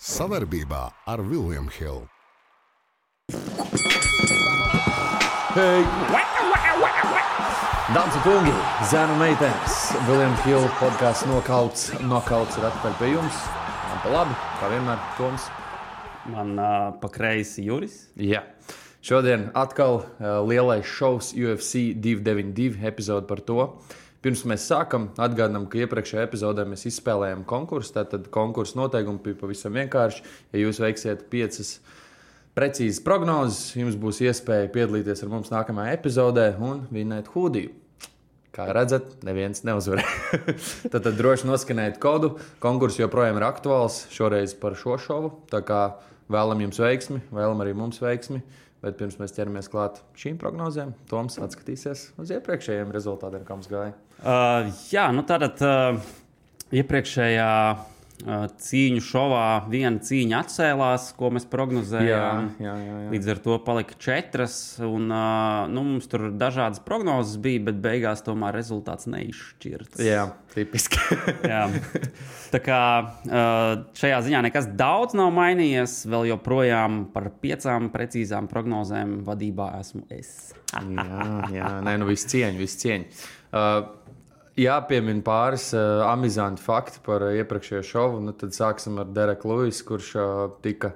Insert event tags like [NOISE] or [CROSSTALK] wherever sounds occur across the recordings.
Savarbībā ar Vilniņu Hildu. Hei! Dāmas un kungi, zēnu meitenes, Viljams Hilde podkāsts nokauts. Nokauts ir atpakaļ pie jums. Man pa labi, kā vienmēr, Toms. Man uh, pa kreisi Juris. Jā. Šodien atkal uh, lielais šovs UFC 292 epizode par to. Pirms mēs sākam, atgādinām, ka iepriekšējā epizodē mēs izspēlējām konkursu. Tātad konkursu noteikumi bija pavisam vienkārši. Ja jūs veiksiet piecas precīzas prognozes, jums būs iespēja piedalīties ar mums nākamajā epizodē un vinēt hūdiju. Kā redzat, neviens neuzvarēja. [LAUGHS] tad, tad droši noskaniet kodu. Konkurss joprojām ir aktuāls šoreiz par šo šovu. Tā kā vēlam jums veiksmi, vēlam arī mums veiksmi. Bet pirms mēs ķeramies klāt šīm prognozēm, Toms atskatīsies uz iepriekšējiem rezultātiem, kā mums gāja. Uh, jā, nu tātad uh, iepriekšējā cīņu šovā viena cīņa atcēlās, ko mēs prognozējām. Jā, jā, jā, jā. Līdz ar to palika četras. Un, nu, mums tur dažādas prognozes bija, bet beigās tomēr rezultāts neizšķirts. Jā, tipiski. [LAUGHS] jā. Tā kā šajā ziņā nekas daudz nav mainījies. Vēl joprojām par piecām precīzām prognozēm vadībā esmu es. [LAUGHS] jā, jā, nē, nu viss cieņa, viss cieņa. Uh, jāpiemina pāris uh, amizanti fakti par uh, iepriekšējo šovu. Nu, tad sāksim ar Dereku Luisu, kurš uh, tika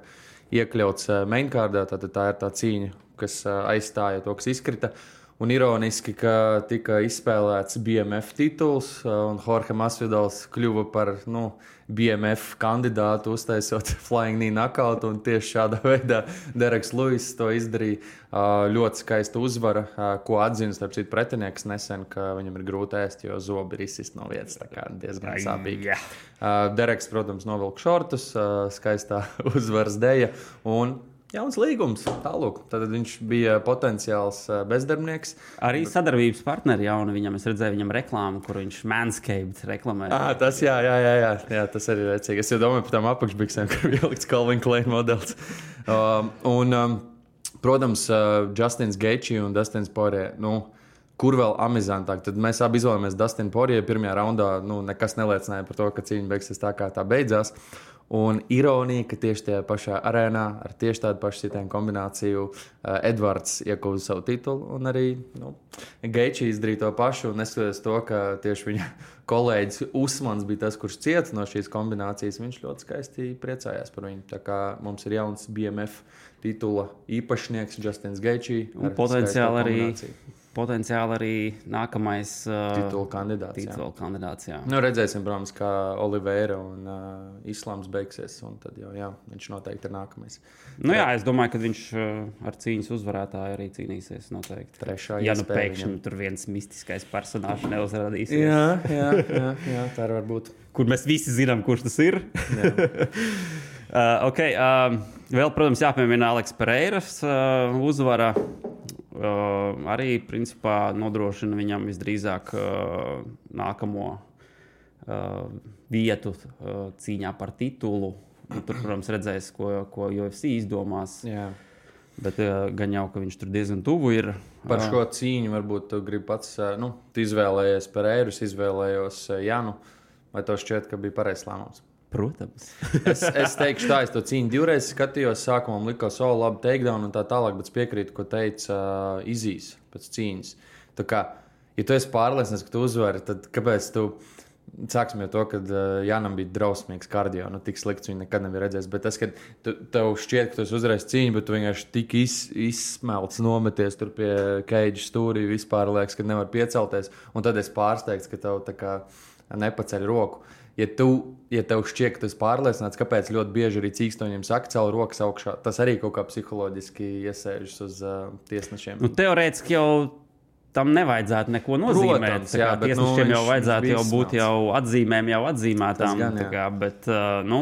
iekļauts uh, mainkārdā. Tā ir tā cīņa, kas uh, aizstāja to, kas izkrita. Un ironiski, ka tika izspēlēts BMF tituls, uh, un Jorge Masvidals kļuva par nu, BMF kandidātu, uztaisot [LAUGHS] Flying Knee knockout. Tieši šādā [LAUGHS] veidā Dereks Luis to izdarīja. Uh, ļoti skaista uzvara, uh, ko atzina starp citu pretinieks nesen, ka viņam ir grūti ēst, jo zobi ir izsist no vietas. Tā kā diezgan sāpīgi. Dereks, protams, novilka šortus, skaistā [LAUGHS] uzvaras dēļa. Jauns līgums. Tālāk, tad viņš bija potenciāls bezdarbnieks. Arī sadarbības partneri jauni viņam. Es redzēju, viņam reklāmu, kur viņš manscaped reklamē. Ah, tas, jā, jā, jā, jā, jā, tas arī ir redzīgi. Es jau domāju par tām apakšbiksēm, [LAUGHS] kur bija ielikts Calvin Klein modelis. Um, un, um, protams, uh, Justins Geičs un Dustins Porē. Nu, Kur vēl amizantāk? Tad mēs abi izvēlējāmies Dustinu Poriju. Pirmajā raundā nu, nekas neliecināja par to, ka cīņa beigsies tā, kā tā beidzās. Un ironija, ka tieši tajā pašā arēnā ar tieši tādu pašu sitienu kombināciju uh, Edvards ieguva savu titulu, un arī nu, Geičs izdarīja to pašu. Neskatoties to, ka tieši viņa [LAUGHS] kolēģis Usmans bija tas, kurš cieta no šīs kombinācijas, viņš ļoti skaisti priecājās par viņu. Tā kā mums ir jauns BMF titula īpašnieks Justins Geičs. Potenciāli arī potenciāli arī nākamais uh, titula kandidāts. Titula jā. kandidāts jā. Nu, redzēsim, protams, kā Oliveira un uh, Islāms beigsies. Tad jau jā, viņš noteikti ir nākamais. Nu, jā, es domāju, ka viņš uh, ar cīņas uzvarētāju arī cīnīsies. Noteikti. Trešā ja nu pēkšņi viņam. tur viens mistiskais personāžs neuzrādīsies. Jā, jā, jā, jā tā var būt. Kur mēs visi zinām, kurš tas ir. [LAUGHS] uh, okay, uh, vēl, protams, jāpiemina Aleks Pereiras uh, uzvara. Uh, arī principā nodrošina viņam visdrīzāk uh, nākamo uh, vietu uh, cīņā par titulu. Nu, tur, protams, redzēs, ko, ko UFC izdomās. Jā. Bet uh, gan jau, ka viņš tur diezgan tuvu ir. Par šo cīņu varbūt tu gribi pats, nu, tu izvēlējies par eirus, izvēlējos Janu. Vai tev šķiet, ka bija pareizs lēmums? Protams. [LAUGHS] es, es teikšu, tā, es to cīņu divreiz skatījos. Sākumā man likās, o, labi, takedown un tā tālāk, bet piekrītu, ko teica uh, Izīs pēc cīņas. Tā kā, ja tu esi pārliecināts, ka tu uzvari, tad kāpēc tu? Sāksim ar to, ka uh, Jānam bija drausmīgs kardio. Nu, tik slikts viņa nekad nebija redzējis. Bet tas, ka tu, tev šķiet, ka tu esi uzvarējis cīņu, bet tu vienkārši tik iz, izsmelts, nometies tur pie keģa stūrī, vispār liekas, ka nevar piecelties. Un tad es pārsteigts, ka tev tā kā nepaceļ roku. Uh, ja, tu, ja tev šķiet, ka tas pārliecināts, kāpēc ļoti bieži arī cīkstoņiem saka, cel rokas augšā, tas arī kaut kā psiholoģiski iesēžas uz uh, tiesnešiem. Nu, teorētiski jau tam nevajadzētu neko nozīmēt. Protams, jā, bet, tiesnešiem nu, jau vajadzētu jau būt jau atzīmēm, jau atzīmētām. Gan, kā, bet, uh, nu,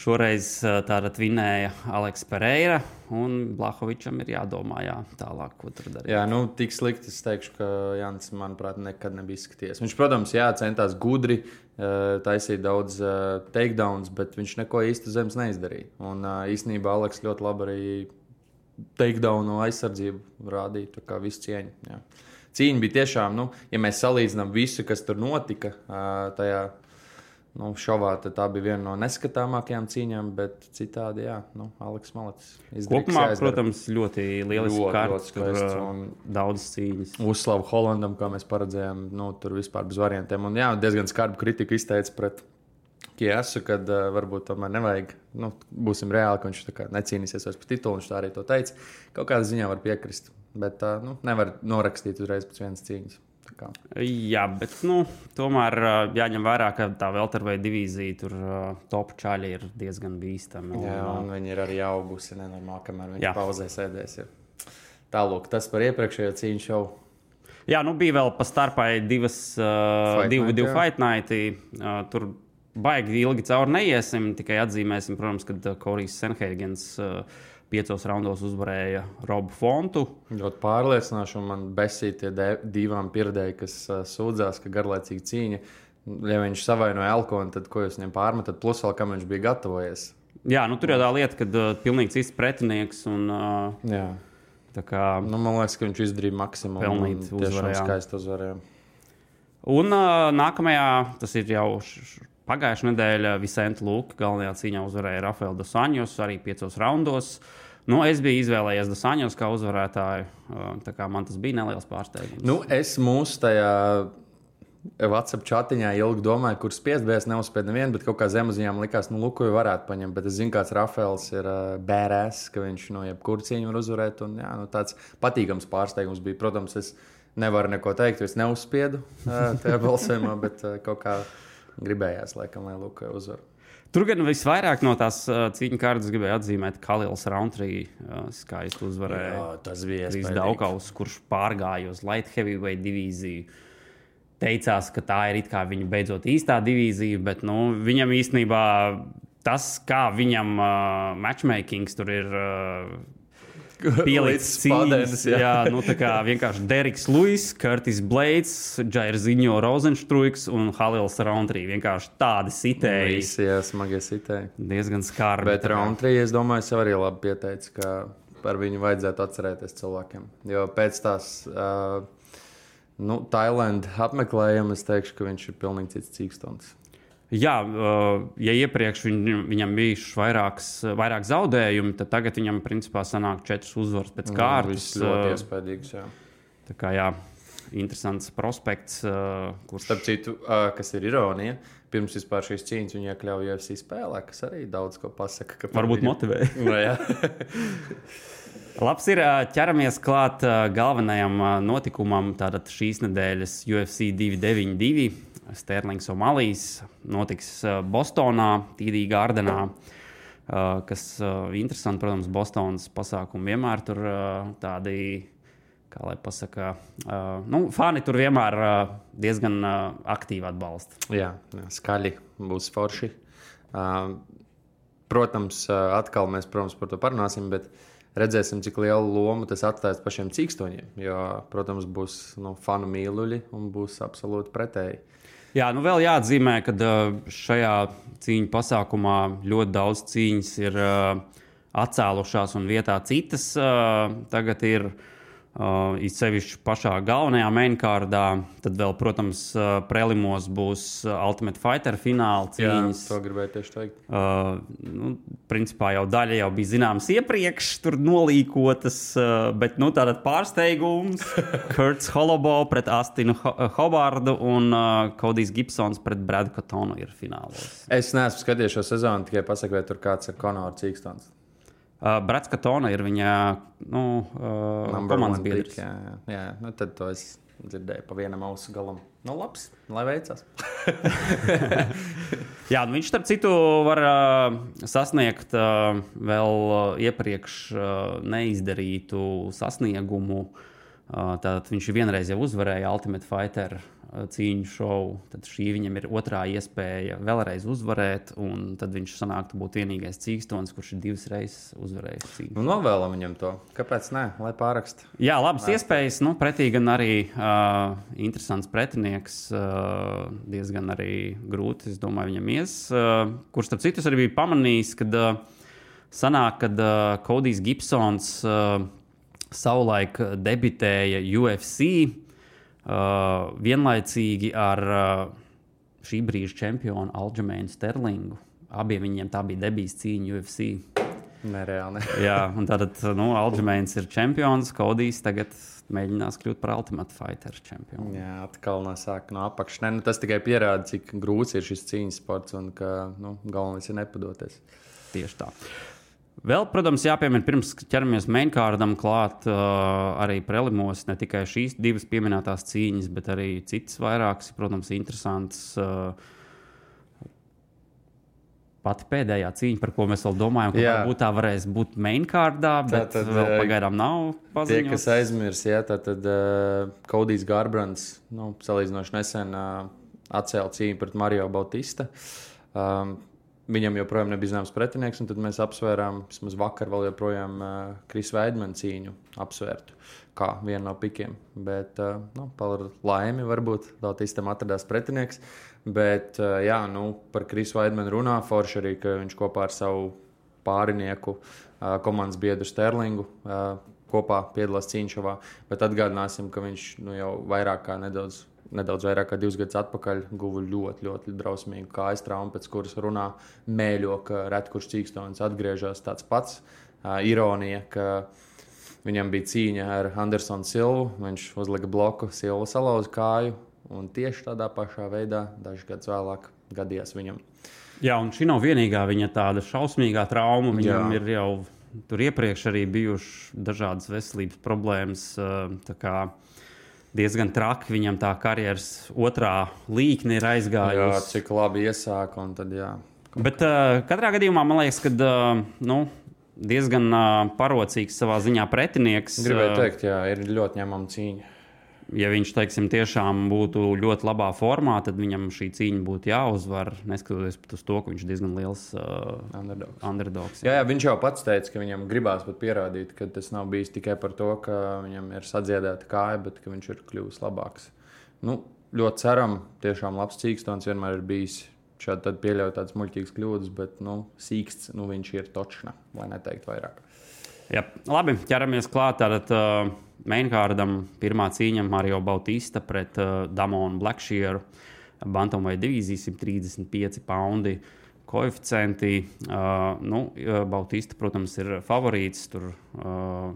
Šoreiz tātad vinēja Aleks Pereira, un Blahovičam ir jādomā jā, tālāk, ko tur darīt. Jā, nu, tik slikti es teikšu, ka Jānis, manuprāt, nekad nebija izskatījies. Viņš, protams, jā, centās gudri, taisīt daudz takedowns, bet viņš neko īsti zemes neizdarīja. Un īstenībā Aleks ļoti labi arī takedownu aizsardzību rādīja, tā kā visu cieņu. Jā. Cīņa bija tiešām, nu, ja mēs salīdzinām visu, kas tur notika tajā Nu, šovā tā bija viena no neskatāmākajām cīņām, bet citādi, jā, nu, Aleks kas Kopumā, jāizdara. protams, ļoti Ļoti, kārtas, skaists uh, un- daudz cīņas. Uzslavu Holandam, kā mēs paredzējām, nu, tur vispār bez variantiem. Un, jā, diezgan skarbu kritiku izteica pret Kiesu, kad uh, varbūt tomēr nevajag, nu, būsim reāli, ka viņš tā kā necīnīsies vairs par titulu. Viņš tā arī to teica. Kaut kādā ziņā var piekrist, bet uh, nu, nevar norakstīt uzreiz pēc vienas cīņas. Jā, bet nu, tomēr uh, jāņem vērā, ka tā Velterveida divīzija tur uh, top čāļi ir diezgan bīstama. un, Jā, un viņi ir arī augusi nenormāli, kamēr viņi Jā. pauzē sēdēs. Ir. Tālāk, tas par iepriekšējo cīņu šovu. Jā, nu bija vēl pa starpai divas, uh, Fight divu, night, divu jā. fight nighti. Uh, tur baigi ilgi cauri neiesim, tikai atzīmēsim, protams, ka uh, Korijs Senheigens uh, piecos raundos uzvarēja Robu Fontu. Ļoti pārliecinoši, un man besīja tie divām pieredēji, kas uh, sūdzās, ka garlaicīga cīņa. Ja viņš savainoja Elkonu, tad ko jūs viņam pārmetat? Plus vēl kam viņš bija gatavojies. Jā, nu tur jau tā lieta, ka uh, pilnīgi cits pretinieks. Un, uh, Jā. tā kā, Nu, man liekas, ka viņš izdarīja maksimumu. Pelnīt jā. skaisti uzvarēja. Un uh, nākamajā, tas ir jau pagājušā nedēļa, Vicente Luka galvenajā cīņā uzvarēja Rafaelu Dosaņos arī piecos raundos. Nu, es biju izvēlējies Dosaņos kā uzvarētāju. tā kā Man tas bija neliels pārsteigums. Nu, es mūsu tajā WhatsApp chatiņā ilgi domāju, kur spiest, bet es neuzspēju nevienu, bet kaut kā zemapziņā man likās, nu, Luku jau varētu paņemt. Bet es zinu, kāds Rafaels ir uh, bērēs, ka viņš no jebkuras cīņas var uzvarēt. Un, jā, nu, tāds patīkams pārsteigums bija. Protams, es nevaru neko teikt, jo es neuzspiedu uh, tajā balsojumā, bet uh, kaut kā gribējās, laikam, lai Luku uzvar. Tur gan visvairāk no tās uh, cīņu kārtas gribēja atzīmēt Kalils Rountree. Uh, skaisti uzvarēja. Jā, tas bija Krīs. Daukaus, kurš pārgāja uz light heavyweight divīziju. Teicās, ka tā ir viņa beidzot īstā divīzija, bet nu, viņam īstenībā tas, kā viņam uh, matchmakings tur ir. Uh, Pielicis [LAUGHS] cīņas, jā. jā, nu tā kā vienkārši Deriks Luis, Curtis Blades, Jairziņo Rozenštruiks un Halils Rountree. Vienkārši tādi sitēji. Visi, jā, smagie sitēji. Diezgan skarbi. Bet Rountree, es domāju, sev arī labi pieteicis, ka par viņu vajadzētu atcerēties cilvēkiem. Jo pēc tās uh, nu, Tailandas apmeklējuma es teikšu, ka viņš ir pilnīgi cits cīkstons. Jā, uh, ja iepriekš viņ, viņam bija vairāks, vairāk zaudējumu, tad tagad viņam principā sanāk četras uzvaras pēc kārtas. Tas ļoti uh, iespaidīgs. Jā. Tā kā jā, interesants prospekts, uh, kurš Starp citu, kas ir ironija, pirms vispār šīs cīņas viņa iekļauj UFC spēlē, kas arī daudz ko pasaka. varbūt viņu- motivē. [LAUGHS] Nu, jā. [LAUGHS] Labs ir ķeramies klāt galvenajam notikumam, tātad šīs nedēļas UFC 292. Sterlings Omalijs notiks ā, Bostonā, Tīdī Gārdenā. ā, Kas ir interesanti, protams, Bostonas pasākumi vienmēr tur tādi, kā lai pasakā, nu, fani tur vienmēr diezgan aktīvi atbalsta. Jā, skaļi būs forši. Uh, protams, uh, atkal mēs protams, par to parunāsim, bet redzēsim, cik lielu lomu tas atstās pašiem cīkstoņiem. Jo, protams, būs nu, fanu mīluļi un būs absolūti pretēji. Jā, nu vēl jāatzīmē, ka šajā cīņu pasākumā ļoti daudz cīņas ir uh, atcēlušās un vietā citas uh, tagad ir. Uh, it sevišķi pašā galvenajā mainkārdā, tad vēl, protams, uh, prelimos būs uh, Ultimate Fighter fināla Jā, cīņas. to gribēju tieši teikt. Uh, nu, principā jau daļa jau bija zināmas iepriekš, tur nolīkotas, uh, bet nu, tātad pārsteigums. [LAUGHS] Kurts Holobo pret Astinu Ho- Hobardu un uh, Kodijs Gibsons pret Bradu Katonu ir finālos. Es neesmu skatījies šo sezonu, tikai pasaku, vai tur kāds ir Konors Cīkstons. Uh, Brats Katona ir viņa nu, uh, komandas biedrs. Jā, jā, jā. Nu, tad to es dzirdēju pa vienam ausu galam. Nu, labs, lai veicas. [LAUGHS] Jā, nu viņš, starp citu, var uh, sasniegt uh, vēl iepriekš uh, neizdarītu sasniegumu. Uh, tātad viņš vienreiz jau uzvarēja Ultimate Fighter uh, cīņu šovu. Tad šī viņam ir otrā iespēja vēlreiz uzvarēt. un Tad viņš sanāktu būt vienīgais cīkstons, kurš ir divas reizes uzvarējis cīņu. Nu, novēlam viņam to. Kāpēc ne? Lai pāraksta. Jā, labas iespējas. Nu, pretī gan arī uh, interesants pretinieks. Uh, diezgan arī grūti, es domāju, viņam ies. Uh, kurš, starp citu, arī biju pamanījis, kad uh, sanāk, kad uh, Kodijs Gibsons uh, savulaik debitēja UFC uh, vienlaicīgi ar. Uh, šī brīža čempionu Alģemēnu Sterlingu. Abiem viņiem tā bija debijas cīņa UFC. Nereāli. Ne. Jā, un tātad nu, Alģemēns ir čempions, Kodijs tagad mēģinās kļūt par Ultimate Fighter čempionu. Jā, atkal sākuma no apakšas. Nu, tas tikai pierāda, cik grūts ir šis cīņas sports un ka nu, galvenais ir nepadoties. Tieši tā. Vēl, protams, jāpiemina, pirms ķeramies mainkārdam klāt uh, arī prelimos, ne tikai šīs divas pieminētās cīņas, bet arī citas vairākas, protams, interesantas. Uh, Pati pēdējā cīņa, par ko mēs vēl domājam, ka Jā. varbūt tā varēs būt mainkārdā, bet Tātad, vēl eh, pagaidām nav Tie, paziņots. kas aizmirs, ja, tad, tad uh, Kodijs Garbrands, nu, salīdzinoši nesen uh, atcēla cīņu pret Mario Bautista. Um, viņam joprojām nebija zināms pretinieks, un tad mēs apsvērām, vismaz vakar, vēl joprojām uh, Krisa Veidmana cīņu apsvērtu kā vienu no pikiem. Bet, uh, nu, par laimi, varbūt Bautistam atradās pretinieks. Bet, uh, jā, nu, par Krisu Veidmanu runā forši arī, ka viņš kopā ar savu pārinieku, uh, komandas biedru Sterlingu. Uh, kopā piedalās cīņšavā, bet atgādināsim, ka viņš nu, jau vairāk kā nedaudz, nedaudz vairāk kā divus gadus atpakaļ guva ļoti, ļoti drausmīgu kājas traumu, pēc kuras runā mēļo, ka reti kurš cīkstonis atgriežas tāds pats. Uh, ironija, ka viņam bija cīņa ar Andersonu Silvu, viņš uzlika bloku, Silva salauza kāju, un tieši tādā pašā veidā dažus gadus vēlāk gadījās viņam. Jā, un šī nav vienīgā viņa tāda šausmīgā trauma. Viņam Jā. ir jau tur iepriekš arī bijušas dažādas veselības problēmas. eh, Diezgan traki viņam tā karjeras otrā līkne ir Jā, aizgājusi. cik labi iesāka, un tad jā. Bet uh, katrā gadījumā man liekas, ka uh, nu, diezgan uh, parocīgs savā ziņā pretinieks. Gribēju teikt, jā, ir ļoti ņemama cīņa. Ja viņš teiksim, tiešām būtu ļoti labā formā, tad viņam šī cīņa būtu jāuzvar. Neskatoties uz to, ka viņš ir diezgan liels uh, Underdogs. underdogs. Jā, jā, viņš jau pats teica, ka viņam gribās pat pierādīt, ka tas nav bijis tikai par to, ka viņam ir sadziedēta kāja, bet ka viņš ir kļuvis labāks. Nu, ļoti ceram, tiešām labs cīkstons vienmēr ir bijis. Šādi tad pieļauj tādas muļķīgas kļūdas, bet nu, sīksts nu, viņš ir točna, lai neteikt vairāk. Jā, labi, ķeramies klāt. Tātad uh, Mainkārdam pirmā cīņa Mario Bautista pret uh, Damonu Blackshearu. Bantamai divīzija 135 poundi. Koeficienti. Uh, nu, uh, Bautista, protams, ir favorīts. Tur uh,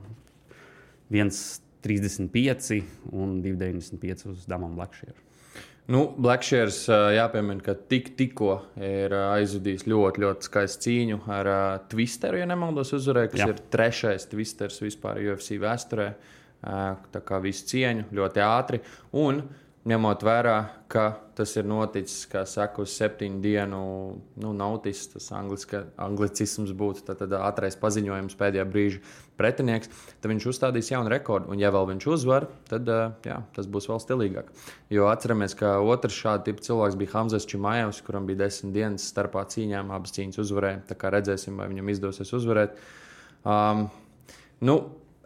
1,35 un 2,95 uz Damonu Blackshearu. Nu, Blackshears jāpiemina, ka tik, tikko ir ā, aizvadījis ļoti, ļoti skaistu cīņu ar uh, Twisteru, ja nemaldos, uzvarēja, kas. Jā. ir trešais Twisters vispār UFC vēsturē. Uh, tā kā visu cieņu ļoti ātri. Un ņemot vērā, ka tas ir noticis, kā saka, uz septiņu dienu nu, notis, tas angliska, anglicisms būtu tad, tad ātrais paziņojums pēdējā brīža pretinieks, tad viņš uzstādīs jaunu rekordu. Un, ja vēl viņš uzvar, tad jā, tas būs vēl stilīgāk. Jo atceramies, ka otrs šāda tipa cilvēks bija Hamzas Čimājevs, kuram bija desmit dienas starpā cīņām, abas cīņas uzvarēja. Tā kā redzēsim, vai viņam izdosies uzvarēt. Um, nu,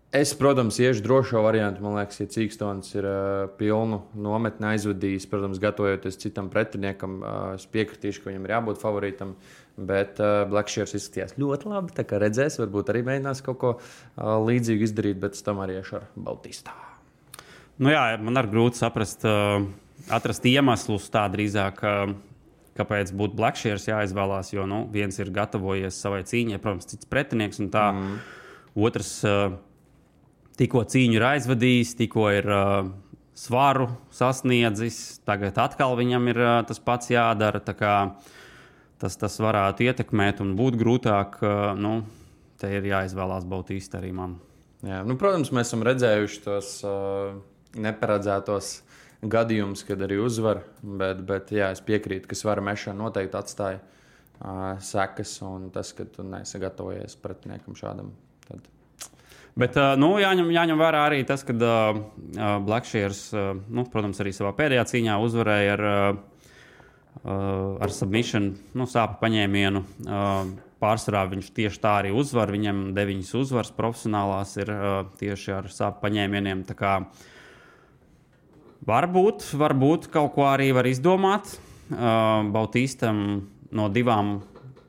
Es, protams, iešu drošo variantu. Man liekas, ja Cīkstons ir uh, pilnu nometni aizvadījis, protams, gatavojoties citam pretiniekam, uh, es piekritīšu, ka viņam ir jābūt favorītam. Bet uh, Blackshears izskatījās ļoti labi. Tā kā redzēs, varbūt arī mēģinās kaut ko uh, līdzīgu izdarīt, bet tam arī iešu ar Baltistā. Nu, jā, man arī grūti saprast, uh, atrast iemeslus tā drīzāk. Uh, Kāpēc būtu Blackshears jāizvēlās? Jo nu, viens ir gatavojies savai cīņai, protams, cits pretinieks, un tā mm. otrs uh, tikko cīņu ir aizvadījis, tikko ir uh, svaru sasniedzis, tagad atkal viņam ir uh, tas pats jādara. kā Tas, tas varētu ietekmēt un būt grūtāk. Uh, nu, te ir jāizvēlās man. Jā, nu, protams, mēs esam redzējuši tos uh, neparedzētos gadījumus, kad arī uzvar. Bet, bet jā, es piekrītu, ka svara mešana noteikti atstāja uh, sekas. Un tas, ka tu nesagatavojies pretiniekam šādam. Tad... Bet, nu, jāņem, jāņem vērā arī tas, ka Blackshears, uh, nu, protams, arī savā pēdējā cīņā uzvarēja ar, ar submission, nu, sāpju paņēmienu. Pārsvarā viņš tieši tā arī uzvar. Viņam deviņas uzvaras profesionālās ir tieši ar sāpju paņēmieniem. Varbūt, varbūt kaut ko arī var izdomāt. Bautistam no divām.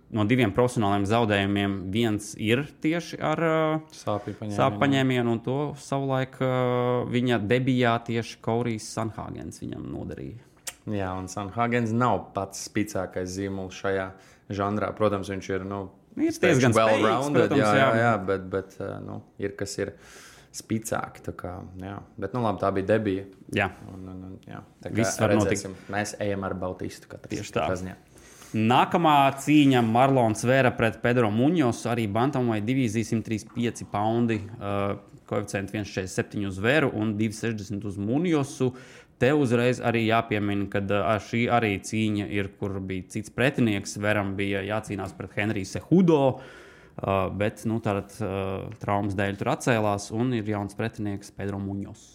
No diviem profesionāliem zaudējumiem viens ir tieši ar uh, Sāpju paņēmienu. sāpju paņēmienu, un to savulaik uh, viņa debijā tieši Kaurijs Sanhāgens viņam nodarīja. Jā, un Sanhagens nav pats spēcīgākais zīmols šajā žanrā. Protams, viņš ir nu, Ir diezgan well-rounded, jā, jā, jā. bet, bet eh, nu, ir kas ir jā. Bet, nu, labi, tā bija debija. Jā. Un, un, un, jā, tā kā redzēsim. Mēs ejam ar Baltistu. katrs Tieši tā. katrā ziņā. Nākamā cīņa Marlons Vēra pret Pedro Muņos, arī Bantamai divīzija 135 poundi, uh, koeficients 1,47 uz Vēru un 2,60 uz Muņosu. Te uzreiz arī jāpiemina, ka uh, šī arī cīņa ir, kur bija cits pretinieks. Vēram bija jācīnās pret Henriju Sehudo, uh, bet nu, tātad uh, traumas dēļ tur atcēlās un ir jauns pretinieks Pedro Muņos.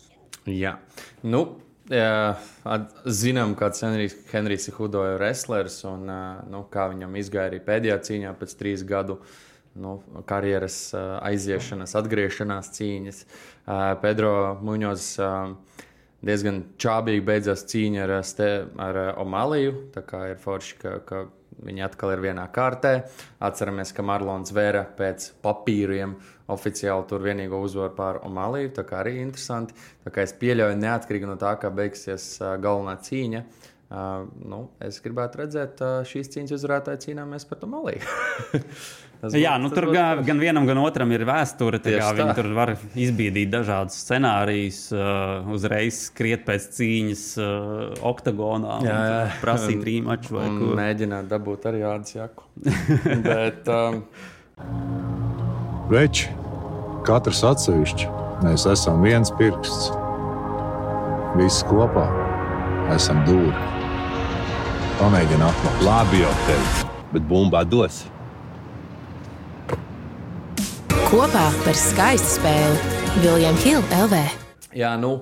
Jā, nu, jā, zinām, kāds Henrijs, Henrijs Hudo ir wrestlers un nu, kā viņam izgāja arī pēdējā cīņā pēc trīs gadu nu, karjeras aiziešanas, atgriešanās cīņas. Pedro Muņos diezgan čābīgi beidzās cīņa ar, ste, ar Omaliju. Tā kā ir forši, ka, ka viņi atkal ir vienā kārtē. Atceramies, ka Marlons Vēra pēc papīriem oficiāli tur vienīgo uzvaru pār Omaliju. Tā kā arī interesanti. Tā kā es pieļauju, neatkarīgi no tā, kā beigsies galvenā cīņa. Uh, nu, es gribētu redzēt, uh, šīs cīņas uzvarētāju cīnāmies par Omaliju. [LAUGHS] Tas Jā, nu, tur būtu gan, vienam, gan otram ir vēsture. kā. Viņi tur var izbīdīt dažādus scenārijus, uh, uzreiz skriet pēc cīņas uh, oktagonā, Jā, jā. prasīt [LAUGHS] rīmaču vai ko. mēģināt dabūt arī ādas jaku. [LAUGHS] Bet, um, Veči, katrs atsevišķi, mēs esam viens pirksts. Visi kopā esam dūri. Pamēģini atklāt. Labi, jau teicu, bet bumba dos. Kopā par skaistu spēli Viljams Hilde LV. jā, nu,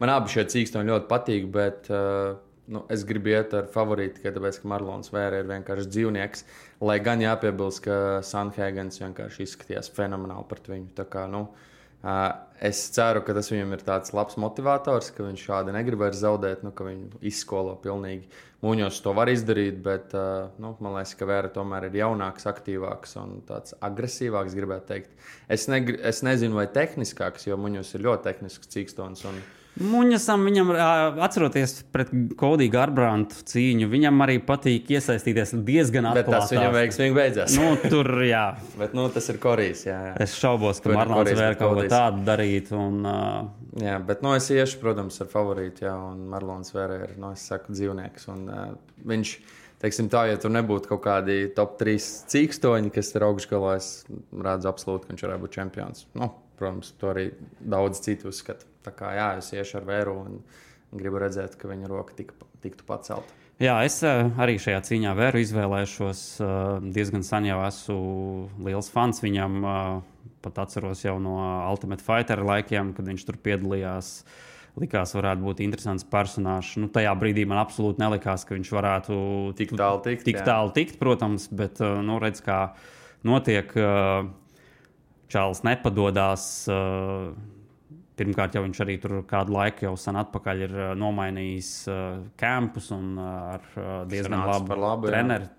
man abi šie cīkstoņi ļoti patīk, bet uh, nu, es gribu iet ar favorītu tikai tāpēc, ka Marlons Vēra ir vienkārši dzīvnieks. Lai gan jāpiebilst, ka Sanhēgens vienkārši izskatījās fenomenāli pret viņu. Tā Kā, nu, es ceru, ka tas viņam ir tāds labs motivators, ka viņš šādi negrib vairs zaudēt, nu, ka viņu izskolo pilnīgi. Mūņos to var izdarīt, bet nu, man liekas, ka Vēra tomēr ir jaunāks, aktīvāks un tāds agresīvāks, gribētu teikt. Es, negri, es nezinu, vai tehniskāks, jo Mūņos ir ļoti tehnisks cīkstons. Un, Muņasam, viņam, atceroties pret Kodiju Garbrantu cīņu, viņam arī patīk iesaistīties diezgan bet tas viņam veiksmīgi beidzās. Nu, tur, jā. [LAUGHS] Bet nu, tas ir Korejs. Es šaubos, ka Marlons vēl kaut ko tādu darītu. Un, uh, jā, bet nu, es iešu, protams, ar favorītu. Jā, un Marlons Vērē ir nu, saku, dzīvnieks. Un, uh, viņš, teiksim, tā, ja tur nebūtu kaut kādi top 3 cīkstoņi, kas ir augšgalā, es redzu absolūti, ka viņš varētu būt čempions. Nu, protams, to arī daudz citu uzskata. Tā kā jā, es iešu ar vēru un gribu redzēt, ka viņa roka tika, tiktu pacelta. Jā, es uh, arī šajā cīņā vēru izvēlēšos. Uh, diezgan sen jau esmu liels fans viņam. Uh, pat atceros jau no Ultimate Fighter laikiem, kad viņš tur piedalījās. Likās, varētu būt interesants personāžs. Nu, tajā brīdī man absolūti nelikās, ka viņš varētu Tik tālu tikt, Tik tālu tikt, protams, bet nu, redz, kā notiek. Uh, Čāls nepadodas. Uh, Pirmkārt, jau viņš arī tur kādu laiku jau sen atpakaļ ir uh, nomainījis uh, kampus un uh, ar uh, diezgan labu, labu, treneru.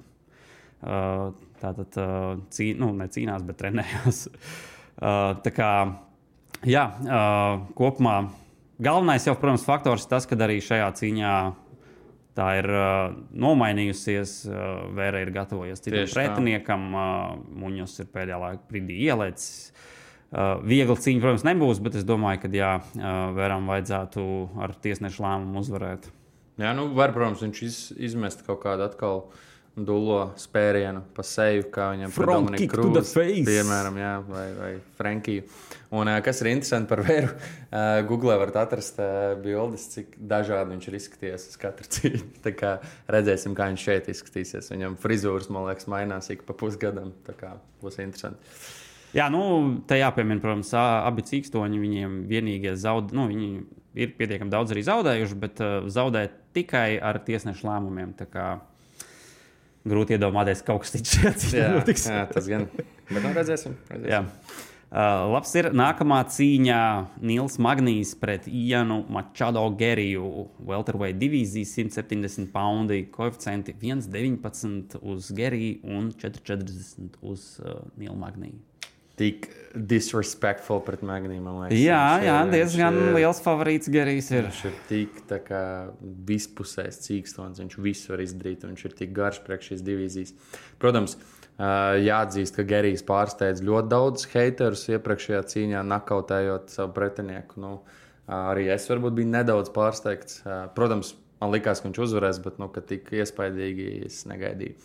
Uh, tātad uh, cī, nu, necīnās, bet trenējās. uh, [LAUGHS] tā kā, jā, uh, kopumā galvenais jau, protams, faktors ir tas, ka arī šajā cīņā tā ir uh, nomainījusies. Uh, Vēra ir gatavojies citam Tieši pretiniekam, uh, Muņos ir pēdējā laikā brīdī ielicis. Uh, viegli cīņa, protams, nebūs, bet es domāju, ka jā, uh, Vēram vajadzētu ar tiesnešu lēmumu uzvarēt. Jā, nu, var, protams, viņš iz, izmest kaut kādu atkal dūlo spērienu pa seju, kā viņam Krūzu, face. Piemēram, jā, vai, vai Frankiju. Un kas ir interesanti par Vēru, uh, Google varat atrast uh, bildes, cik dažādi viņš ir izskatījies uz katru cīņu. [LAUGHS] Tā kā redzēsim, kā viņš šeit izskatīsies. Viņam frizūras, man liekas, mainās ik pa pusgadam. Tā kā būs interesanti. Jā, nu, te jāpiemina, protams, abi cīkstoņi. Viņiem vienīgie zaudējumi, nu, viņi ir pietiekami daudz arī zaudējuši, bet uh, zaudē tikai ar tiesnešu lēmumiem. Tā kā grūti iedomāties, ka kaut kas šajā cīņā Jā, notiks. jā, tas gan. Bet nu, redzēsim. redzēsim. Jā. Uh, labs ir nākamā cīņa Nils Magnīs pret Ianu Mačado Geriju. Welterweight divīzija 170 poundi, koeficienti 1,19 uz Geriju un 4,40 uz uh, Nilu Magniju. Tik disrespectful pret Magniju. liekas. Jā, jā, viņš diezgan ir- liels favorīts Gerijs ir. Viņš ir tik kā, vispusējs cīkstons, viņš visu var izdarīt, viņš ir tik garš priekš šīs divīzijas. Protams, ā, jāatzīst, ka Gerijs pārsteidz ļoti daudz haterus iepriekšējā cīņā, nakautējot savu pretinieku. Nu, arī es varbūt biju nedaudz pārsteigts. Protams, man likās, ka viņš uzvarēs, bet nu, tik iespaidīgi es negaidīju.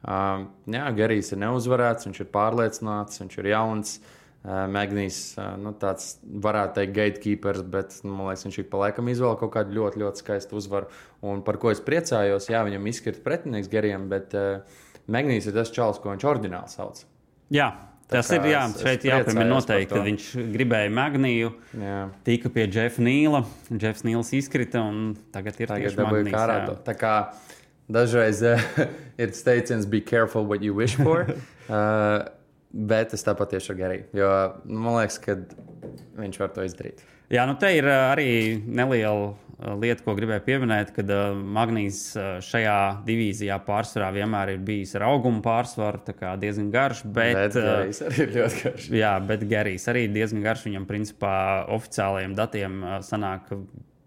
Uh, jā, Gerijs ir neuzvarēts, viņš ir pārliecināts, viņš ir jauns. Uh, Magnīs, uh, nu, tāds varētu teikt, gatekeepers, bet nu, man liekas, viņš ik pa laikam izvēl kaut kādu ļoti, ļoti skaistu uzvaru. Un par ko es priecājos, jā, viņam izkrita pretinieks Gerijam, bet uh, Magnīs ir tas čels, ko viņš oriģināli sauc. Jā, tas ir. Jā, es- es šeit jāpiemina priecājos noteikti, ka viņš gribēja Magniju. Jā. Tika pie Jeffa Nīla. Jeffs Nīls izkrita un tagad ir Tagad tieši to. Tā kā dažreiz eh, [LAUGHS] ir teiciens, be careful what you wish for. uh, [LAUGHS] bet es tāpat tieši ar Geriju. Jo nu, man liekas, ka viņš var to izdarīt. Jā, nu te ir ā, arī neliela lieta, ko gribēju pieminēt, kad Magnijs ā, šajā divīzijā pārsvarā vienmēr ir bijis ar augumu pārsvaru, tā kā diezgan garš. Bet, Bet ā, Gerijs arī ir ļoti garš. [LAUGHS] Jā, bet Gerijs arī diezgan garš. Viņam, principā, oficiālajiem datiem sanāk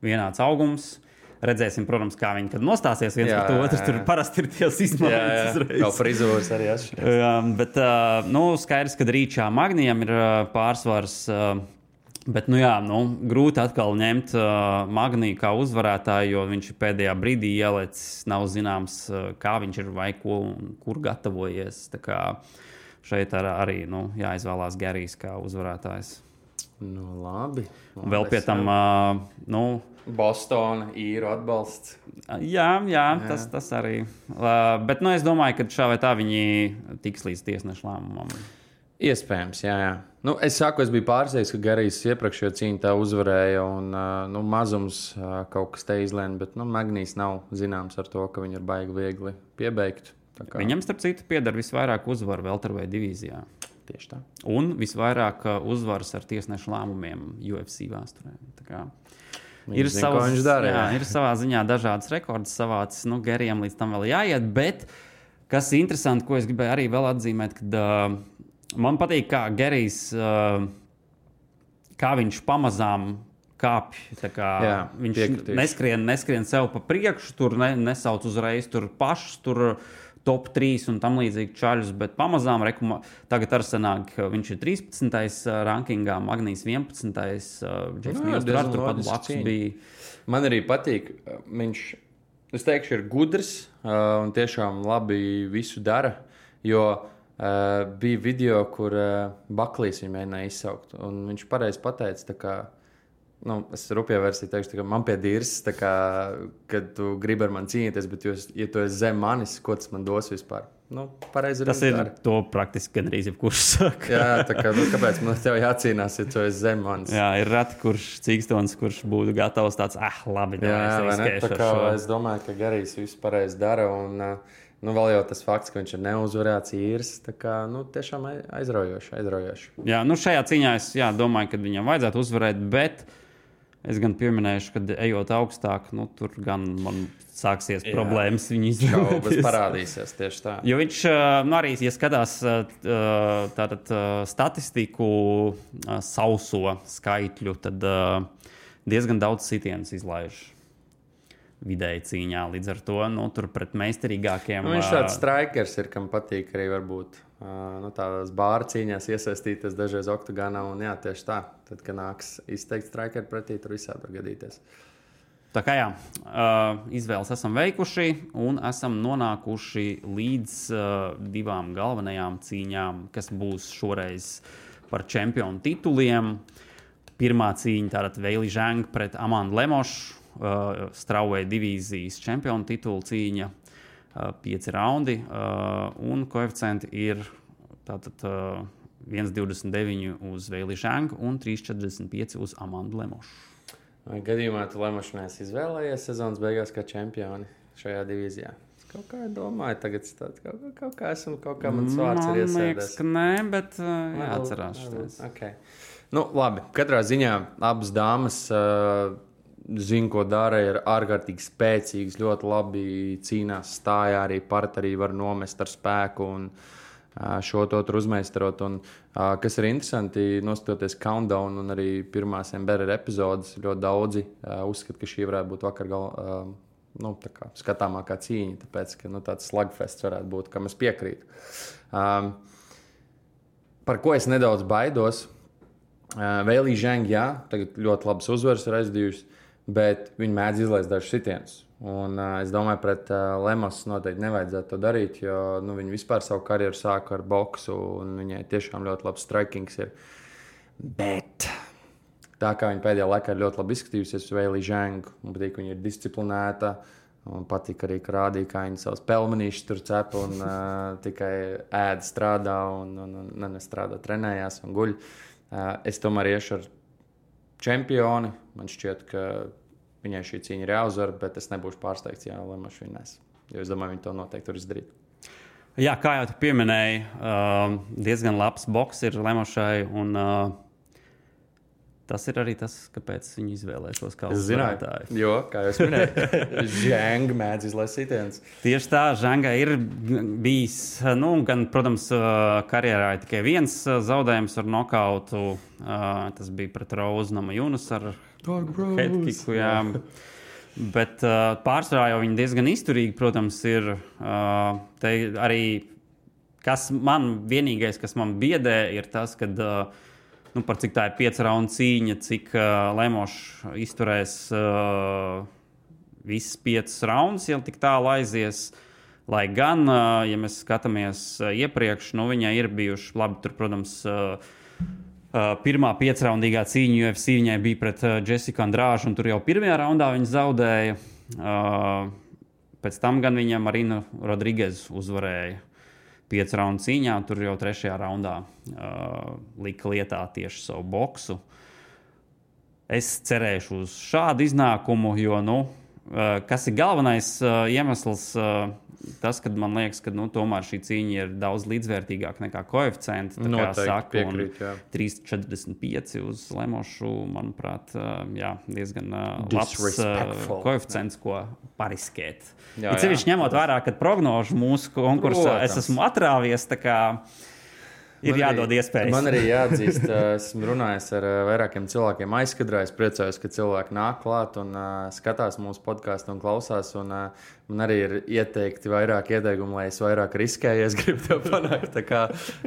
vienāds augums. Redzēsim, protams, kā viņi kad nostāsies viens Jā, pret otru. jā, Tur jā. parasti ir Jā, izmaiņas jā. uzreiz. Jau frizūras arī atšķirās. Jā, bet uh, nu, skaidrs, ka rīčā magnijam ir uh, pārsvars. Uh, bet, nu, jā, nu, grūti atkal ņemt uh, magniju kā uzvarētāju, jo viņš ir pēdējā brīdī ielicis. Nav zināms, uh, kā viņš ir vai ko un kur gatavojies. Tā kā šeit ar, arī nu, jāizvēlās Gerijs kā uzvarētājs. Nu, labi. Un vēl pie tam, uh, nu, Bostona īru atbalsts. jā, jā, tas, tas arī. Uh, bet, nu, es domāju, ka šā vai tā viņi tiks līdz tiesneša lēmumam. Iespējams, jā. jā. Nu, es saku, es biju pārsteigts, ka Garijs iepriekšējā cīņā tā uzvarēja. Un, ā, nu, mazums ā, kaut kas te izlēma, bet nu, Magnīs nav zināms ar to, ka viņi ir baigi viegli piebeigt. Tā kā- Viņam, starp citu, pieder visvairāk uzvaru Velterveida divīzijā. Tieši tā. Un visvairāk uh, uzvaras ar tiesnešu lēmumiem UFC vēsturē. Kā Ir, zina, ko savas, viņš dara, jā, jā. ir savā ziņā dažādas rekords savācis. Nu, Gerijam līdz tam vēl jāiet. Bet kas ir interesanti, ko es gribēju arī vēl atzīmēt, kad uh, man patīk, kā Gerijs, uh, kā viņš pamazām kāpj. Kā, Jā, viņš piekritīšu. neskrien, neskrien sev pa priekšu, tur ne, nesauc uzreiz tur pašus. Tur, Top 3 un tam līdzīgi čaļus, bet pamazām rekuma, tagad ar sanāk, ka viņš ir 13. rankingā, Magnīs 11. Uh, Džeks Nils tur ar turpat blakus bija. Man arī patīk. Viņš, es teikšu, ir gudrs un tiešām labi visu dara. Jo bija video, kur Baklīs viņu mēģināja izsaukt. un Viņš pareizi pateica, tā kā, nu, es rupjā versijā teikšu, kā man pie dīrs, tā kā, kad tu gribi ar mani cīnīties, bet jūs, ja tu esi zem manis, ko tas man dos vispār? Nu, pareizi Tas ir dara. to praktiski gandrīz jebkurš saka. Jā, tā kā, nu, kāpēc man te jācīnās, ja tu esi zem manis? Jā, ir reti, kurš cīkstons, kurš būtu gatavs tāds, ah, labi, Jā, jā, vai ne? Tā kā šo. es domāju, ka Garijs visu pareizi dara. Un, uh, nu, vēl jau tas fakts, ka viņš ir neuzvarēts īrs, tā kā nu, tiešām ai- aizraujoši. aizraujoši. Jā, nu šajā cīņā es jā, domāju, ka viņam vajadzētu uzvarēt, bet es gan pieminēšu, ka ejot augstāk, nu, tur gan man sāksies Jā. problēmas viņa Šaubas parādīsies tieši tā. Jo viņš nu, arī, ja skatās tātad, statistiku, sauso skaitļu, tad diezgan daudz sitienus izlaiž vidēji cīņā. Līdz ar to nu, tur pret meistarīgākiem. Nu, viņš tāds strikers ir, kam patīk arī varbūt. Nu, tādās bāra cīņās iesaistīties dažreiz oktagonā. Un, jā, tieši tā. Tad, kad nāks izteikt strikeru pretī, tur visādi var gadīties. Tā kā jā, izvēles esam veikuši un esam nonākuši līdz divām galvenajām cīņām, kas būs šoreiz par čempionu tituliem. Pirmā cīņa tātad Veili Zhang pret Amandu Lemošu, Strauvēja divīzijas čempionu titulu cīņa. Uh, pieci raundi un koeficienti ir tātad uh, 1,29 uz Zhangu un 3,45 uz Amandu Lemošu. Vai gadījumā tu Lemašnēs izvēlējies sezonas beigās kā čempioni šajā divīzijā? Kaut kā domāju, tagad es tāds, kaut, kaut kā esmu, kaut kā mans vārds ir Man iesēdies. ka nē, bet uh, jāatcerās šis. Okay. Nu, labi, katrā ziņā abas dāmas uh, zina, ko dara. Ir ārkārtīgi spēcīgas, ļoti labi cīnās, stāja arī part arī var nomest ar spēku. Un, šo to tur uzmeistarot. Un, kas ir interesanti, noskatoties countdown un arī pirmās MBR epizodes, ļoti daudzi uzskata, ka šī varētu būt vakar galā. Nu, kā, skatāmākā cīņa, tāpēc, ka nu, tāds slagfests varētu būt, kam es piekrītu. Um, par ko es nedaudz baidos, uh, Vēlī Zhang, jā, tagad ļoti labas uzvaras ir aizdījusi, bet viņi mēdz izlaist dažus sitienus. Un, uh, es domāju, ka pret uh, Lemos noteikti nevajadzētu to darīt, jo nu, viņi vispār savu karjeru sāka ar boksu, un viņai tiešām ļoti labs strikings ir. Bet tā kā viņa pēdējā laikā ir ļoti labi izskatījusies, Vēlī Zhang, man patīk, viņa ir disciplinēta. Man patīk arī, ka rādīja, kā viņa savus pelmenīšus tur cep un uh, tikai ēda, strādā un, un, un, un nestrādā, trenējās un guļ. Uh, es tomēr iešu ar čempioni. Man šķiet, ka Viņai šī cīņa ir jāuzvar, bet es nebūšu pārsteigts, ja Lemačs viņu Jo es domāju, viņi to noteikti tur izdarīt. Jā, kā jau tu pieminēji, uh, diezgan labs boks ir Lemačai. Un, uh, Tas ir arī tas, kāpēc viņi izvēlējušies kā uzvarētāju. Jo, kā jau minēju, [LAUGHS] Zhanga mēdz izlaist sitienus. Tieši tā, Zhanga ir bijis, nu, gan, protams, karjerā tikai viens zaudējums ar nokautu. Tas bija pret Rauznama Junus ar headkicku. Jā. Bet pārsvarā jau viņi diezgan izturīgi, protams, ir. Arī kas man vienīgais, kas man biedē, ir tas, ka. Uh, nu, par cik tā ir pieci raundu cīņa, cik uh, Lemošs izturēs uh, visas piecas raundus, ja tik tālu aizies. Lai gan, uh, ja mēs skatāmies iepriekš, nu, viņai ir bijuši labi, tur, protams, uh, uh, pirmā piecraundīgā cīņa UFC viņai bija pret uh, Jessiku Andrāžu, un tur jau pirmajā raundā viņa zaudēja. Uh, pēc tam gan viņa Marina Rodrīgas uzvarēja piecu raundu cīņā, tur jau trešajā raundā uh, lika lietā tieši savu boksu. Es cerēšu uz šādu iznākumu, jo, nu, uh, kas ir galvenais uh, iemesls, uh, tas, ka man liekas, ka nu, tomēr šī cīņa ir daudz līdzvērtīgāka nekā koeficients. Tā kā saka, piekrīt, 3,45 uz Lemošu, manuprāt, jā, diezgan labs koeficients, ko pariskēt. Ceļš ņemot vērā, ka prognožu mūsu konkursā Protams. es esmu atrāvies ir man jādod iespējas. Man arī jāatzīst, esmu runājis ar vairākiem cilvēkiem aizkadrā. Es priecājos, ka cilvēki nāk klāt un uh, skatās mūsu podkāstu un klausās. Un, uh, man arī ir ieteikti vairāk ieteikumu, lai es vairāk riskēju, ja es gribu to panākt.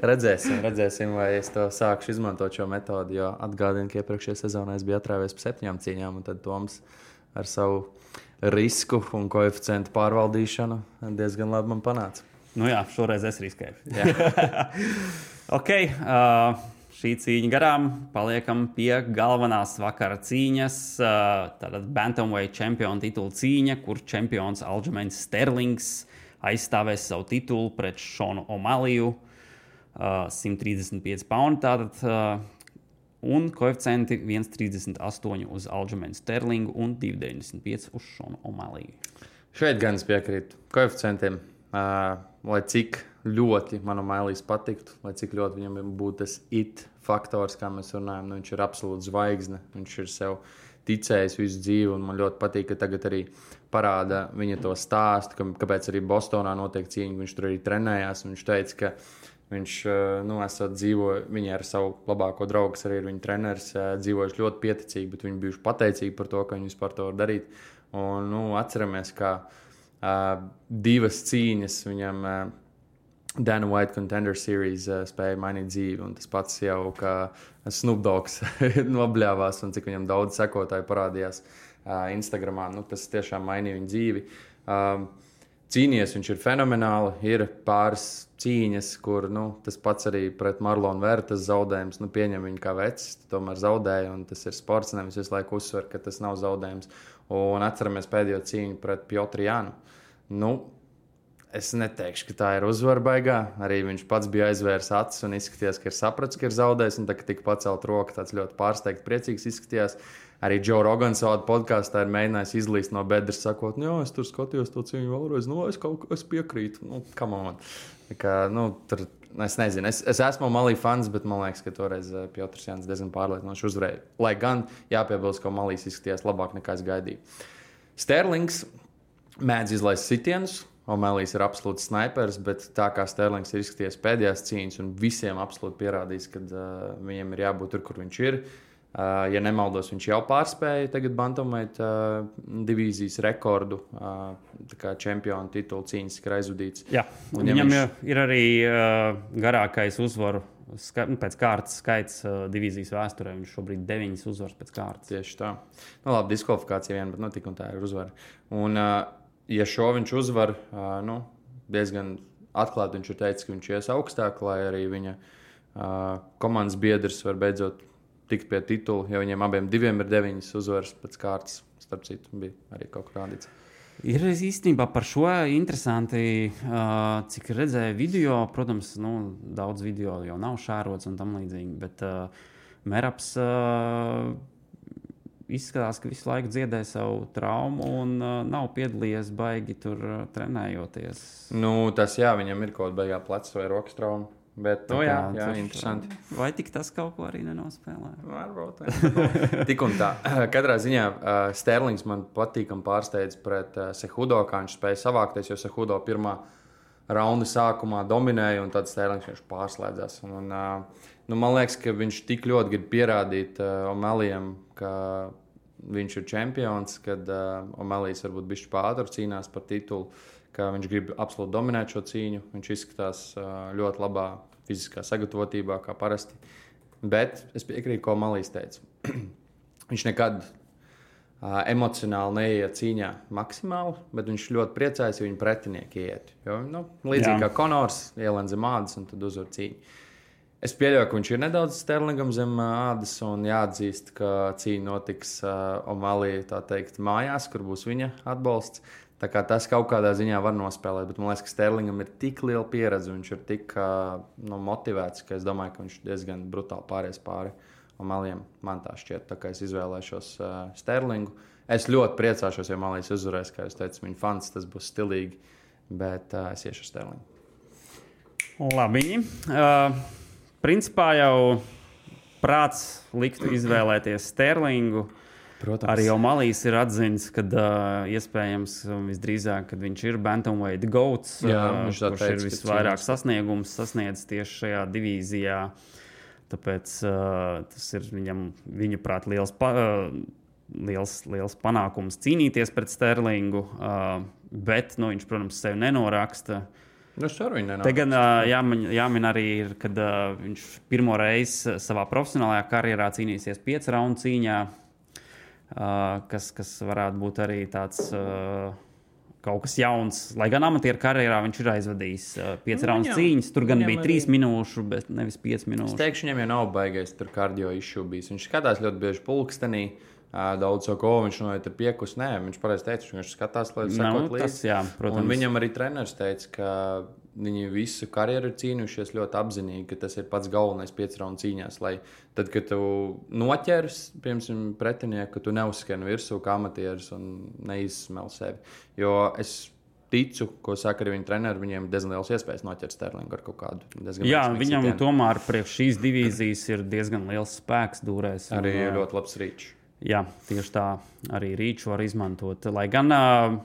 Redzēsim, redzēsim, vai es to sākšu izmantot šo metodi. Jo atgādinu, ka iepriekšējā sezonā es biju atrāvies pa septiņām cīņām, un tad Toms ar savu risku un koeficientu pārvaldīšanu diezgan labi man panāca. Nu jā, šoreiz es riskēju. [LAUGHS] [LAUGHS] Ok, uh, šī cīņa garām. Paliekam pie galvenās vakara cīņas. Uh, tātad Bantamweight čempionu titula cīņa, kur čempions Alžmēns Sterlings aizstāvēs savu titulu pret Šonu Omaliju. Uh, 135 pounds tātad. Uh, un koeficienti 1,38 uz Alžmēnu Sterlingu un 2,95 uz Šonu Omaliju. Šeit gan es piekrītu koeficientiem. Uh, lai cik ļoti manam mailīs patiktu, lai cik ļoti viņam būtu tas it faktors, kā mēs runājam, nu, viņš ir absolūts zvaigzne. Viņš ir sev ticējis visu dzīvi, un man ļoti patīk, ka tagad arī parāda viņa to stāstu, ka, kāpēc arī Bostonā notiek cīņa. Viņš tur arī trenējās, un viņš teica, ka viņš nu, dzīvo, viņa ar savu labāko draugu, arī ir viņa treneris, dzīvojuši ļoti pieticīgi, bet viņi bijuši pateicīgi par to, ka viņi vispār to var darīt. Un, nu, atceramies, ka uh, divas cīņas viņam. Uh, Dana White Contender Series uh, spēja mainīt dzīvi. Un tas pats jau, kā Snoop Dogs [LAUGHS] nobļāvās un cik viņam daudz sekotāju parādījās uh, Instagramā. Nu, tas tiešām mainīja viņa dzīvi. Um, Cīnījies viņš ir fenomenāli. Ir pāris cīņas, kur nu, tas pats arī pret Marlonu Vērtas zaudējums. Nu, pieņem viņu kā vecs, tomēr zaudēja. Tas ir sports, nevis visu laiku uzsver, ka tas nav zaudējums. Un atceramies pēdējo cīņu pret Piotru Jānu. Nu, Es neteikšu, ka tā ir uzvara baigā. Arī viņš pats bija aizvērs acis un izskatījās, ka ir sapratis, ka ir zaudējis. Un tā, ka tika pacelt roku, tāds ļoti pārsteigts, priecīgs izskatījās. Arī Džo Rogans savā podkāstā ir mēģinājis izlīst no bedres, sakot, jā, es tur skatījos to cīņu vēlreiz, nu, es kaut kā piekrītu. Nu, kā, nu, tur, es nezinu, es, es esmu Malī fans, bet man liekas, ka toreiz eh, Piotrs Jānis diezgan pārliecinoši uzvarēja. Lai gan jāpiebilst, ka Malīs izskatījās labāk nekā es gaidīju. Sterlings mēdz izlaist sitienus Omelijas ir absolūts snipers, bet tā kā Sterlings ir izskatījies pēdējās cīņas un visiem absolūti pierādījis, ka uh, viņam ir jābūt tur, kur viņš ir. Uh, ja nemaldos, viņš jau pārspēja tagad Bantamait uh, divīzijas rekordu, uh, kā čempionu titulu cīņas, ir aizvadīts. Jā, Un ja viņam viņš- ir arī uh, garākais uzvaru ska, nu, pēc kārtas skaits uh, divīzijas vēsturē. Viņš šobrīd ir deviņas uzvaras pēc kārtas. Tieši tā. Nu, labi, diskvalifikācija vien, bet nu, tik un tā ir uzvara. Un, uh, ja šo viņš uzvar, nu, diezgan atklāti viņš ir teicis, ka viņš ies augstāk, lai arī viņa komandas biedrs var beidzot tikt pie titula. Jo viņiem abiem diviem ir deviņas uzvaras pēc kārtas. Starp citu, bija arī kaut kā rādīts. Ir īstenībā par šo interesanti, uh, cik redzēju video. Protams, nu, daudz video jau nav šārots un tam līdzīgi. Bet uh, Meraps uh, izskatās, ka visu laiku dziedē savu traumu un uh, nav piedalījies baigi tur uh, trenējoties. Nu, tas jā, viņam ir kaut kāda beigā pleca vai rokas trauma. Bet, nu, Tā jā, kā jā, tur, interesanti. Vai tik tas kaut ko arī nenospēlē? Varbūt. Tik un tā. [LAUGHS] Katrā ziņā uh, Sterlings man patīkami pārsteidz pret uh, Sehudo, kā viņš spēja savākties, jo Sehudo pirmā raunda sākumā dominēja, un tad Sterlings viņš pārslēdzās. Un, un, uh, nu, man liekas, ka viņš tik ļoti grib pierādīt uh, Omelijam, ka viņš ir čempions, kad uh, Omelijs varbūt bišķi pātri cīnās par titulu, ka viņš grib absolūti dominēt šo cīņu. Viņš izskatās uh, ļoti labā fiziskā sagatavotībā, kā parasti. Bet es piekrītu, ko Malīs teica. [CLEARS THROAT] viņš nekad uh, emocionāli neiet cīņā maksimāli, bet viņš ļoti priecājas, ja viņa pretinieki iet. Jo, nu, līdzīgi Jā. kā Konors ielien zem ādas un tad uzvar cīņu. Es pieļauju, ka viņš ir nedaudz sterlingam zem ādas, un jāatzīst, ka cīņa notiks uh, Omalī, tā teikt, mājās, kur būs viņa atbalsts. Tā kā tas kaut kādā ziņā var nospēlēt, bet man liekas, ka Sterlingam ir tik liela pieredze, viņš ir tik uh, nu, motivēts, ka es domāju, ka viņš diezgan brutāli pāries pāri Omaliem. Man tā šķiet, tā kā es izvēlēšos uh, Sterlingu. Es ļoti priecāšos, ja Malīs uzvarēs, kā jūs teicāt, viņa fans, tas būs stilīgi, bet uh, es iešu Sterlingu. Labi. Uh, principā jau prāts liktu izvēlēties Sterlingu. Protams, Arī Malīs ir atzīts, ka uh, iespējams visdrīzāk, kad viņš ir Bantamweight Goats, Jā, uh, kurš teica, ir visvairāk cīnās. sasniegumus sasniedzis tieši šajā divīzijā. Tāpēc uh, tas ir viņam, viņa prāt, liels, pa, uh, liels, liels panākums cīnīties pret Sterlingu. Uh, bet nu, viņš, protams, sevi nenoraksta. Nu, es Te gan uh, jāmin, jāmin arī, ir, kad uh, viņš pirmo reizi savā profesionālajā karjerā cīnīsies piecu raundu cīņā, uh, kas, kas varētu būt arī tāds. Uh, Kaut kas jauns, lai gan amatieru karjerā viņš ir aizvadījis uh, piecas Nu, raundas viņam- cīņas. Tur gan bija arī- trīs minūšu, bet nevis piecas Es minūtes. teikšu, viņam jau nav baigais tur kardio izšūbījis. Viņš skatās ļoti bieži pulkstenī. ā, Daudz saka, ko viņš noiet ar piekus. Nē, viņš pareizi teica, viņš skatās, lai Nu, sekot līdzi. tas, jā, protams. Un viņam arī treneris teica, ka viņi visu karjeru ir cīnījušies ļoti apzinīgi, ka tas ir pats galvenais pieci raundu cīņās. Lai tad, kad tu noķers, piemēram, pretinieku, ka tu neuzskani virsū kā amatieris un neizsmel sevi. Jo es ticu, ko saka arī viņa treneris, viņiem ir diezgan liels iespējas noķert Sterlingu ar kaut kādu diezgan Jā, viņam sitienu. tomēr priekš šīs divīzijas ir diezgan liels spēks dūrēs. un, Arī ā, ļoti labs rīčs. Jā, tieši tā arī rīču var izmantot. Lai gan uh,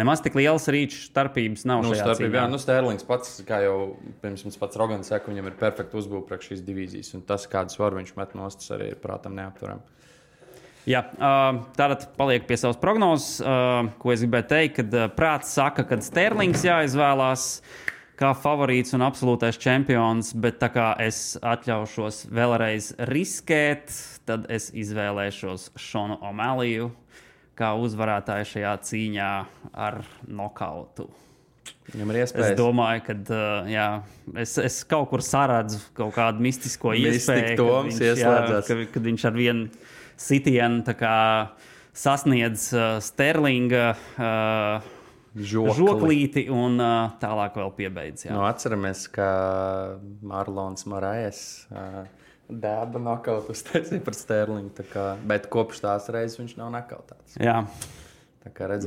nemaz tik liels rīču starpības nav Nu, starpība, jā, nu, Sterlings pats, kā jau pirms mums pats Rogans saka, viņam ir perfekta uzbūve priekš šīs divīzijas. Un tas, kādas var viņš met nost, tas arī ir prātam neapturami. Jā, uh, tātad paliek pie savas prognozes, uh, ko es gribēju teikt, kad uh, prāts saka, ka Sterlings jāizvēlās kā favorīts un absolūtais čempions, bet tā kā es atļaušos vēlreiz riskēt, tad es izvēlēšos Šonu Omeliju kā uzvarētāju šajā cīņā ar nokautu. Viņam ir Es iespējas. domāju, ka uh, jā, es, es kaut kur saredzu kaut kādu mistisko iespēju, Toms kad viņš, jā, ieslēdzās. ka, kad viņš ar vienu sitienu sasniedz uh, Sterlinga uh, Žokli. žoklīti un uh, tālāk vēl piebeidz. Jā. Nu, atceramies, ka Marlons Morais uh, dēba nokautu [LAUGHS] uztaisīja par Sterlingu. Kā, bet kopš tās reizes viņš nav nokautāts. Jā.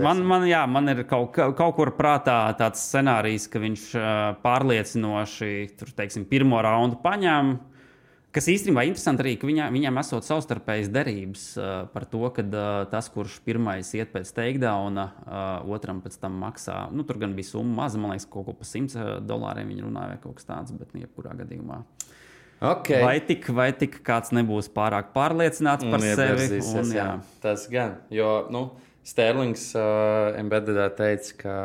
Man, man, jā, man ir kaut, ka- kaut kur prātā tāds scenārijs, ka viņš uh, pārliecinoši tur, teiksim, pirmo raundu paņem. Kas īstenībā interesanti arī, ka viņā, viņam esot savstarpējas derības uh, par to, ka uh, tas, kurš pirmais iet pēc takedown, uh, otram pēc tam maksā. Nu, tur gan bija summa maza, man liekas, kaut ko pa 100 dolāriem viņi runāja vai kaut kas tāds, bet nu, jebkurā gadījumā. Okay. Vai tik, vai tik kāds nebūs pārāk pārliecināts par Un sevi? iepazīsies, Un, jā. Tas gan, jo nu, Sterlings uh, Embeddedā teica, ka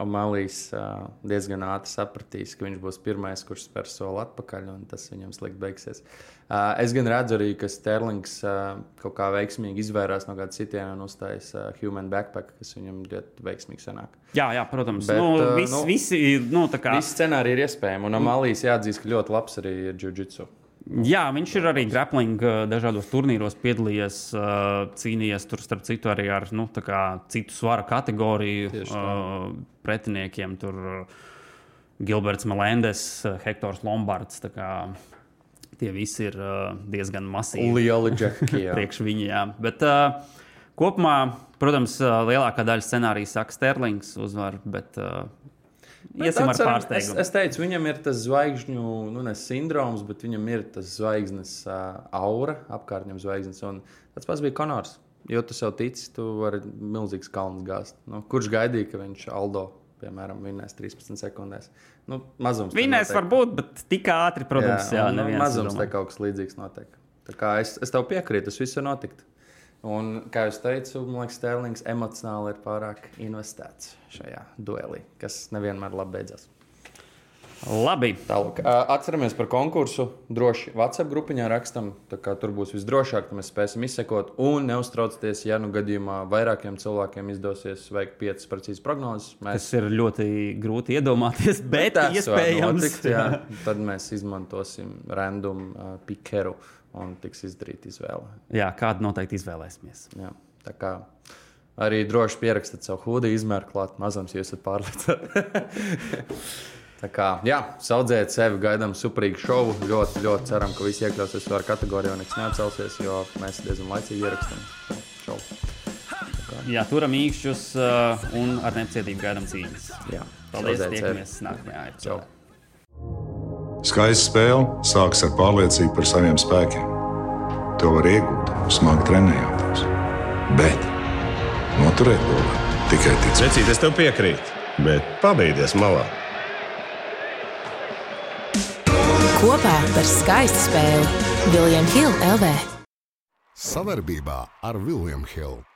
Omalijs uh, diezgan ātri sapratīs, ka viņš būs pirmais, kurš spērs soli atpakaļ, un tas viņam slikti beigsies. Uh, es gan redzu arī, ka Sterlings uh, kaut kā veiksmīgi izvairās no kāda citiena un uzstājas uh, human backpack, kas viņam ļoti veiksmīgi sanāk. Jā, jā, protams. Bet, nu, uh, vis, nu, visi, nu, kā, Visi scenāriji ir iespējami, un Omalijs jāatzīst, ka ļoti labs arī ir jiu-jitsu. Jā, viņš ir arī grappling dažādos turnīros piedalījies, cīnījies tur, starp citu, arī ar nu, citu svara kategoriju pretiniekiem. Tur Gilberts Melendes, Hektors Lombards. Tie visi ir diezgan masīvi Liela jā. [LAUGHS] priekš viņa. Jā. Bet uh, kopumā, protams, lielākā daļa scenārija saka Sterlings uzvaru, bet uh, Bet iesim ar atceram, Es, pārsteigumu. es teicu, viņam ir tas zvaigžņu, nu, ne sindroms, bet viņam ir tas zvaigznes uh, aura, apkārt viņam zvaigznes. Un tas pats bija Konors. Jo tu sev tici, tu vari milzīgs kalns gāzt. Nu, kurš gaidīja, ka viņš Aldo, piemēram, vinnēs 13 sekundēs? Nu, mazums. notiek. var būt, bet tik ātri, protams, jā, jā un, nu, mazums te kaut kas līdzīgs notiek. Tā kā es, es tev piekrītu, tas viss var notikt. Un, kā jau teicu, man liekas, Sterlings emocionāli ir pārāk investēts šajā duelī, kas nevienmēr labi beidzas. Labi. Tālāk, atceramies par konkursu. Droši WhatsApp grupiņā rakstam, kā tur būs visdrošāk, tad mēs spēsim izsekot. Un neuztraucieties, ja nu gadījumā vairākiem cilvēkiem izdosies veikt piecas precīzas prognozes. Tas Mēs ir ļoti grūti iedomāties, bet tas var iespējams. notikt, jā. [LAUGHS] Tad mēs izmantosim random uh, pikeru un tiks izdarīta izvēle. jā, kādu noteikti izvēlēsimies. Jā. Tā kā arī droši pierakstīt savu hūdu, izmēru klāt mazums, ja esat pārliecināti. [LAUGHS] Tā kā, jā, saudzēt sevi, gaidām superīgu šovu. Ļoti, ļoti ceram, ka visi iekļausies savā kategorijā un nekas neatcelsies, jo mēs diezgan laicīgi ierakstām šovu. Jā, turam īkšķus uh, un ar nepacietību gaidām cīņas. Jā, Paldies, tiekamies nākamajā epizodē. Skaista spēle sākas ar pārliecību par saviem spēkiem. To var iegūt, smagi trenējoties. Bet noturēt to var tikai ticēt. Vecīt, es tev piekrītu, bet pabeigties malā. Kopā par skaistu spēli Viljams Hilde LV. Savarbībā ar Vilniņu Hildu.